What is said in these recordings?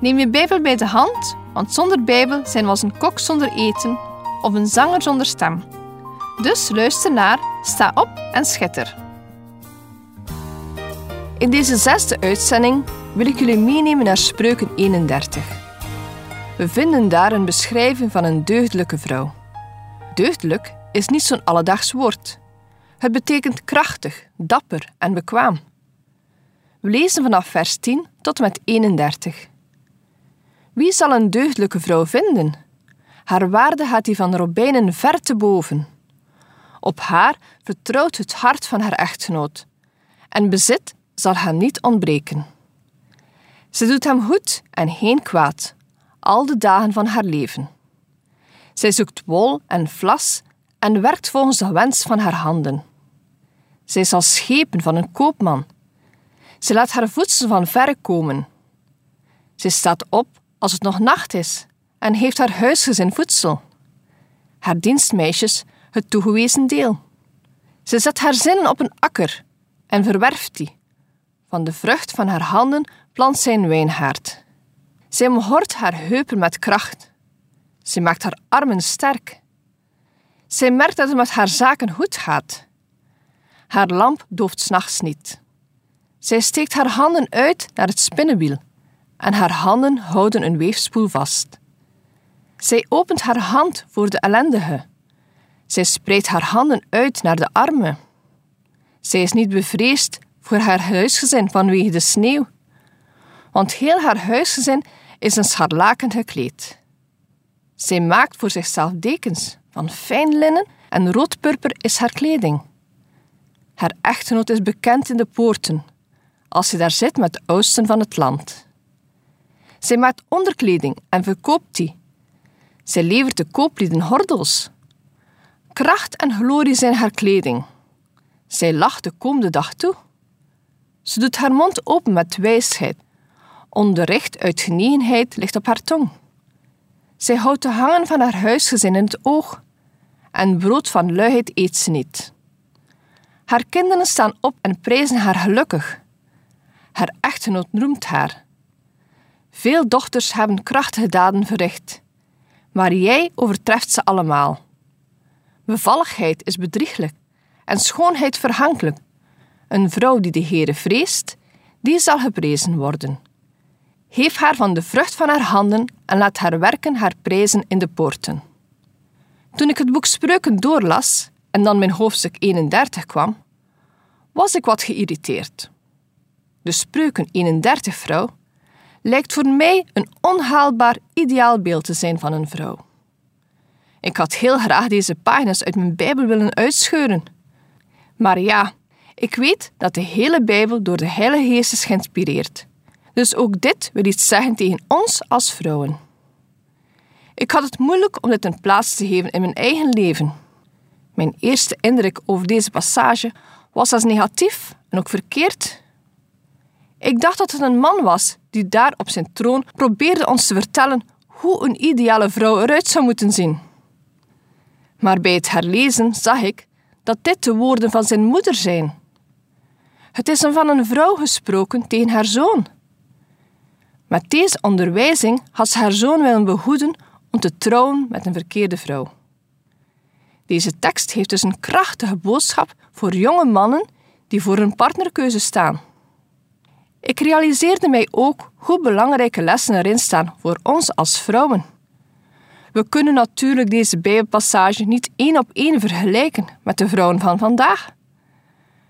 Neem je Bijbel bij de hand, want zonder Bijbel zijn we als een kok zonder eten of een zanger zonder stem. Dus luister naar, sta op en schitter. In deze zesde uitzending wil ik jullie meenemen naar Spreuken 31. We vinden daar een beschrijving van een deugdelijke vrouw. Deugdelijk is niet zo'n alledaags woord. Het betekent krachtig, dapper en bekwaam. We lezen vanaf vers 10 tot met 31. Wie zal een deugdelijke vrouw vinden? Haar waarde gaat die van robijnen ver te boven. Op haar vertrouwt het hart van haar echtgenoot, en bezit zal haar niet ontbreken. Ze doet hem goed en geen kwaad, al de dagen van haar leven. Zij zoekt wol en vlas en werkt volgens de wens van haar handen. Zij zal schepen van een koopman. Ze laat haar voedsel van verre komen. Zij staat op als het nog nacht is en heeft haar huisgezin voedsel. Haar dienstmeisjes het toegewezen deel. Ze zet haar zinnen op een akker en verwerft die. Van de vrucht van haar handen plant zij een wijnhaard. Zij omhort haar heupen met kracht. Zij maakt haar armen sterk. Zij merkt dat het met haar zaken goed gaat. Haar lamp dooft s'nachts niet. Zij steekt haar handen uit naar het spinnenwiel en haar handen houden een weefspoel vast. Zij opent haar hand voor de ellendige. Zij spreidt haar handen uit naar de armen. Zij is niet bevreesd voor haar huisgezin vanwege de sneeuw, want heel haar huisgezin is een scharlaken gekleed. Zij maakt voor zichzelf dekens van fijn linnen en roodpurper is haar kleding. Haar echtgenoot is bekend in de poorten, als ze daar zit met de oudsten van het land. Zij maakt onderkleding en verkoopt die. Zij levert de kooplieden hordels. Kracht en glorie zijn haar kleding. Zij lacht de komende dag toe. Ze doet haar mond open met wijsheid. Onderricht uit genegenheid ligt op haar tong. Zij houdt de hangen van haar huisgezin in het oog. En brood van luiheid eet ze niet. Haar kinderen staan op en prijzen haar gelukkig. Haar echtgenoot noemt haar. Veel dochters hebben krachtige daden verricht, maar jij overtreft ze allemaal. Bevalligheid is bedrieglijk en schoonheid verhankelijk. Een vrouw die de Heere vreest, die zal geprezen worden. Geef haar van de vrucht van haar handen en laat haar werken haar prijzen in de poorten. Toen ik het boek Spreuken doorlas en dan mijn hoofdstuk 31 kwam, was ik wat geïrriteerd. De Spreuken 31 vrouw lijkt voor mij een onhaalbaar ideaalbeeld te zijn van een vrouw. Ik had heel graag deze pagina's uit mijn Bijbel willen uitscheuren. Maar ja, ik weet dat de hele Bijbel door de Heilige Geest is geïnspireerd. Dus ook dit wil iets zeggen tegen ons als vrouwen. Ik had het moeilijk om dit een plaats te geven in mijn eigen leven. Mijn eerste indruk over deze passage was als negatief en ook verkeerd. Ik dacht dat het een man was die daar op zijn troon probeerde ons te vertellen hoe een ideale vrouw eruit zou moeten zien. Maar bij het herlezen zag ik dat dit de woorden van zijn moeder zijn. Het is van een vrouw gesproken tegen haar zoon. Met deze onderwijzing had ze haar zoon willen behoeden om te trouwen met een verkeerde vrouw. Deze tekst heeft dus een krachtige boodschap voor jonge mannen die voor een partnerkeuze staan. Ik realiseerde mij ook hoe belangrijke lessen erin staan voor ons als vrouwen. We kunnen natuurlijk deze Bijbelpassage niet één op één vergelijken met de vrouwen van vandaag.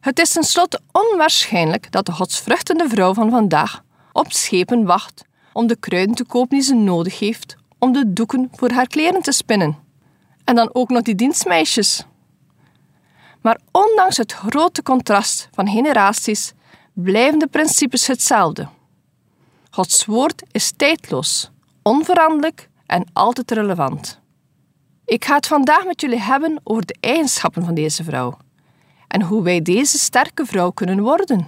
Het is tenslotte onwaarschijnlijk dat de godsvruchtende vrouw van vandaag op schepen wacht om de kruiden te kopen die ze nodig heeft om de doeken voor haar kleren te spinnen. En dan ook nog die dienstmeisjes. Maar ondanks het grote contrast van generaties blijven de principes hetzelfde. Gods woord is tijdloos, onveranderlijk en altijd relevant. Ik ga het vandaag met jullie hebben over de eigenschappen van deze vrouw en hoe wij deze sterke vrouw kunnen worden.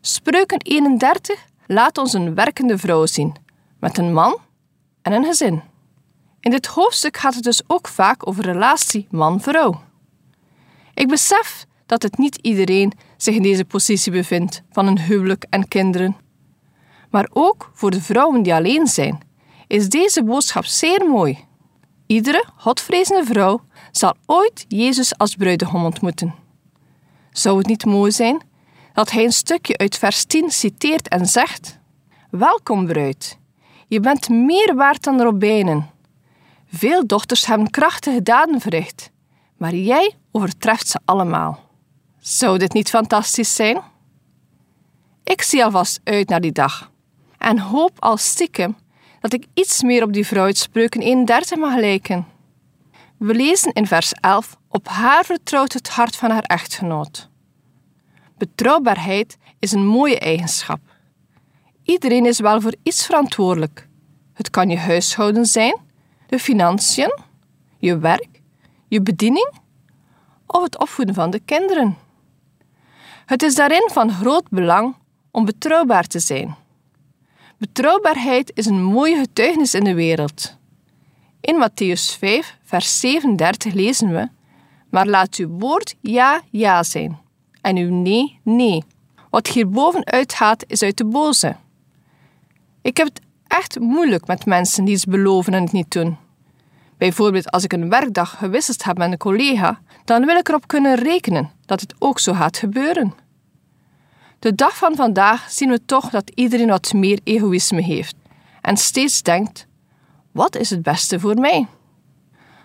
Spreuken 31 laat ons een werkende vrouw zien, met een man en een gezin. In dit hoofdstuk gaat het dus ook vaak over relatie man-vrouw. Ik besef dat het niet iedereen zich in deze positie bevindt van een huwelijk en kinderen. Maar ook voor de vrouwen die alleen zijn, is deze boodschap zeer mooi. Iedere godvrezende vrouw zal ooit Jezus als bruidegom ontmoeten. Zou het niet mooi zijn dat hij een stukje uit vers 10 citeert en zegt: Welkom, bruid, je bent meer waard dan robijnen. Veel dochters hebben krachtige daden verricht, maar jij overtreft ze allemaal. Zou dit niet fantastisch zijn? Ik zie alvast uit naar die dag en hoop al stiekem dat ik iets meer op die vrouw uit Spreuken 31 mag lijken. We lezen in vers 11: Op haar vertrouwt het hart van haar echtgenoot. Betrouwbaarheid is een mooie eigenschap. Iedereen is wel voor iets verantwoordelijk. Het kan je huishouden zijn, de financiën, je werk, je bediening of het opvoeden van de kinderen. Het is daarin van groot belang om betrouwbaar te zijn. Betrouwbaarheid is een mooie getuigenis in de wereld. In Matthäus 5, vers 37 lezen we: Maar laat uw woord ja, ja zijn, en uw nee, nee. Wat hierboven uitgaat, is uit de boze. Ik heb het echt moeilijk met mensen die iets beloven en het niet doen. Bijvoorbeeld als ik een werkdag gewisseld heb met een collega, dan wil ik erop kunnen rekenen dat het ook zo gaat gebeuren. De dag van vandaag zien we toch dat iedereen wat meer egoïsme heeft en steeds denkt: wat is het beste voor mij?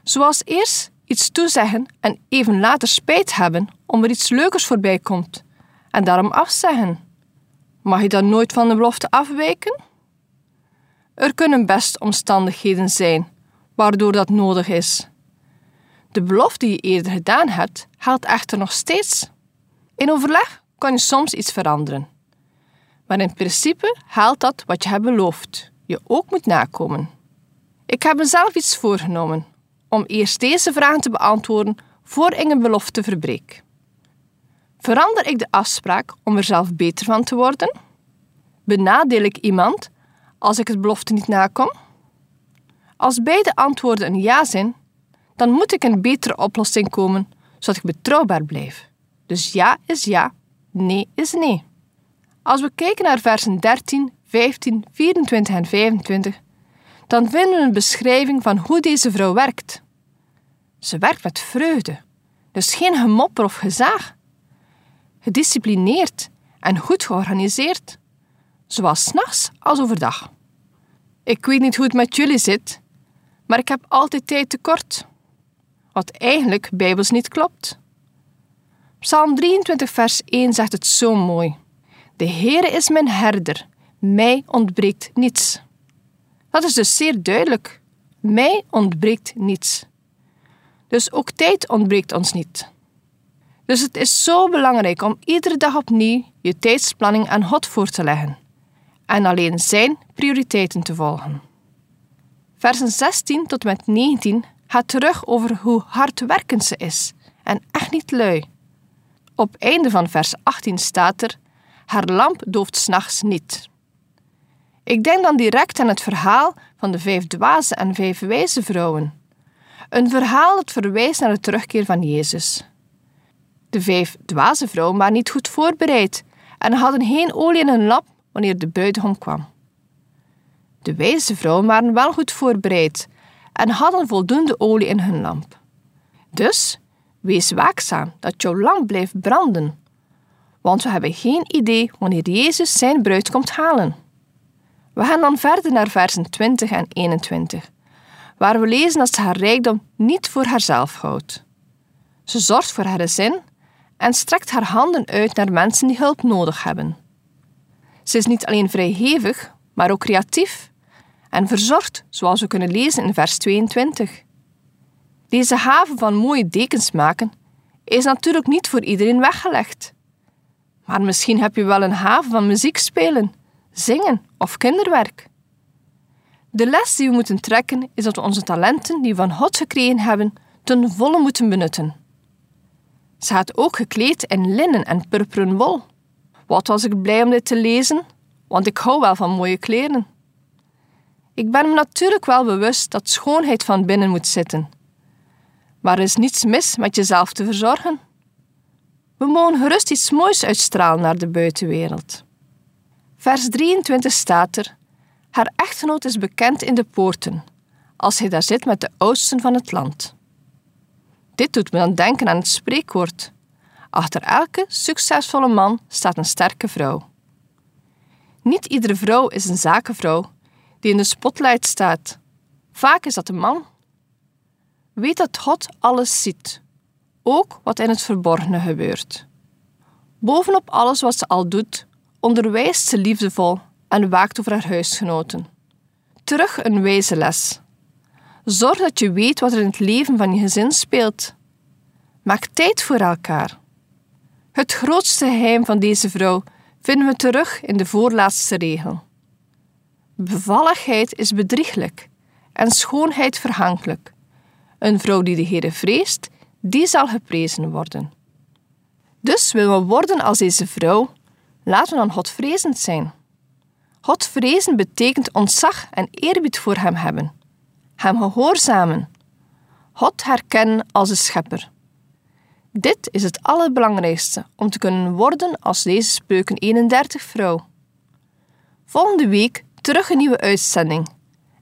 Zoals eerst iets toezeggen en even later spijt hebben om er iets leukers voorbij komt en daarom afzeggen. Mag je dan nooit van de belofte afwijken? Er kunnen best omstandigheden zijn waardoor dat nodig is. De belofte die je eerder gedaan hebt, geldt echter nog steeds. In overleg kan je soms iets veranderen. Maar in principe haalt dat wat je hebt beloofd, je ook moet nakomen. Ik heb mezelf iets voorgenomen om eerst deze vragen te beantwoorden voor ik een belofte verbreek. Verander ik de afspraak om er zelf beter van te worden? Benadeel ik iemand als ik het belofte niet nakom? Als beide antwoorden een ja zijn, dan moet ik een betere oplossing komen zodat ik betrouwbaar blijf. Dus ja is ja nee is nee. Als we kijken naar versen 13, 15, 24 en 25, dan vinden we een beschrijving van hoe deze vrouw werkt. Ze werkt met vreugde, dus geen gemopper of gezaag. Gedisciplineerd en goed georganiseerd, zowel s'nachts als overdag. Ik weet niet hoe het met jullie zit, maar ik heb altijd tijd tekort. Wat eigenlijk bijbels niet klopt. Psalm 23, vers 1 zegt het zo mooi. De Heere is mijn herder, mij ontbreekt niets. Dat is dus zeer duidelijk. Mij ontbreekt niets. Dus ook tijd ontbreekt ons niet. Dus het is zo belangrijk om iedere dag opnieuw je tijdsplanning aan God voor te leggen en alleen Zijn prioriteiten te volgen. Versen 16 tot en met 19 gaat terug over hoe hardwerkend ze is en echt niet lui. Op einde van vers 18 staat er: Haar lamp dooft s'nachts niet. Ik denk dan direct aan het verhaal van de vijf dwaze en vijf wijze vrouwen. Een verhaal dat verwijst naar de terugkeer van Jezus. De vijf dwaze vrouwen waren niet goed voorbereid en hadden geen olie in hun lamp wanneer de bruidegom kwam. De wijze vrouwen waren wel goed voorbereid en hadden voldoende olie in hun lamp. Dus Wees waakzaam dat jouw lamp blijft branden, want we hebben geen idee wanneer Jezus zijn bruid komt halen. We gaan dan verder naar versen 20 en 21, waar we lezen dat ze haar rijkdom niet voor haarzelf houdt. Ze zorgt voor haar gezin en strekt haar handen uit naar mensen die hulp nodig hebben. Ze is niet alleen vrijgevig, maar ook creatief en verzorgt, zoals we kunnen lezen in vers 22. Deze haven van mooie dekens maken is natuurlijk niet voor iedereen weggelegd. Maar misschien heb je wel een haven van muziek spelen, zingen of kinderwerk. De les die we moeten trekken is dat we onze talenten die we van God gekregen hebben ten volle moeten benutten. Ze had ook gekleed in linnen en purperen wol. Wat was ik blij om dit te lezen, want ik hou wel van mooie kleren. Ik ben me natuurlijk wel bewust dat schoonheid van binnen moet zitten. Maar er is niets mis met jezelf te verzorgen. We mogen gerust iets moois uitstralen naar de buitenwereld. Vers 23 staat er: Haar echtgenoot is bekend in de poorten, als hij daar zit met de oudsten van het land. Dit doet me dan denken aan het spreekwoord: Achter elke succesvolle man staat een sterke vrouw. Niet iedere vrouw is een zakenvrouw die in de spotlight staat. Vaak is dat een man. Weet dat God alles ziet, ook wat in het verborgene gebeurt. Bovenop alles wat ze al doet, onderwijst ze liefdevol en waakt over haar huisgenoten. Terug een wijze les. Zorg dat je weet wat er in het leven van je gezin speelt. Maak tijd voor elkaar. Het grootste geheim van deze vrouw vinden we terug in de voorlaatste regel. Bevalligheid is bedrieglijk en schoonheid verhankelijk. Een vrouw die de Heere vreest, die zal geprezen worden. Dus willen we worden als deze vrouw, laten we dan Godvrezend zijn. Godvrezen betekent ontzag en eerbied voor Hem hebben, Hem gehoorzamen, God herkennen als de Schepper. Dit is het allerbelangrijkste om te kunnen worden als deze Spreuken 31 vrouw. Volgende week terug een nieuwe uitzending.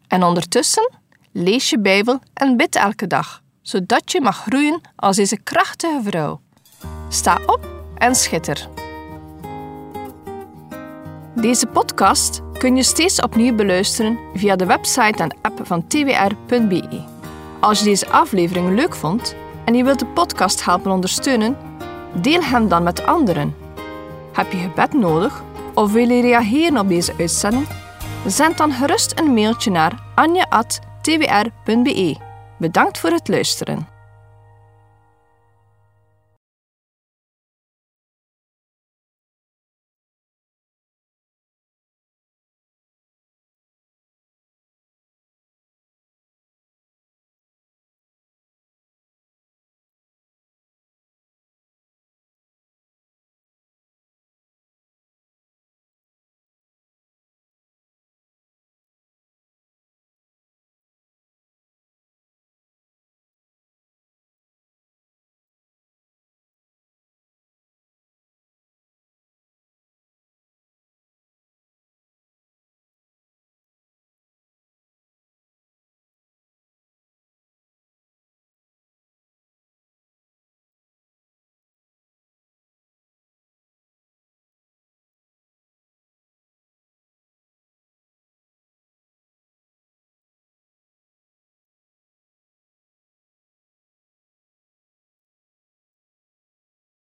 En ondertussen lees je Bijbel en bid elke dag, zodat je mag groeien als deze krachtige vrouw. Sta op en schitter. Deze podcast kun je steeds opnieuw beluisteren via de website en app van twr.be. Als je deze aflevering leuk vond en je wilt de podcast helpen ondersteunen, deel hem dan met anderen. Heb je gebed nodig of wil je reageren op deze uitzending? Zend dan gerust een mailtje naar anja.twr.be. Bedankt voor het luisteren.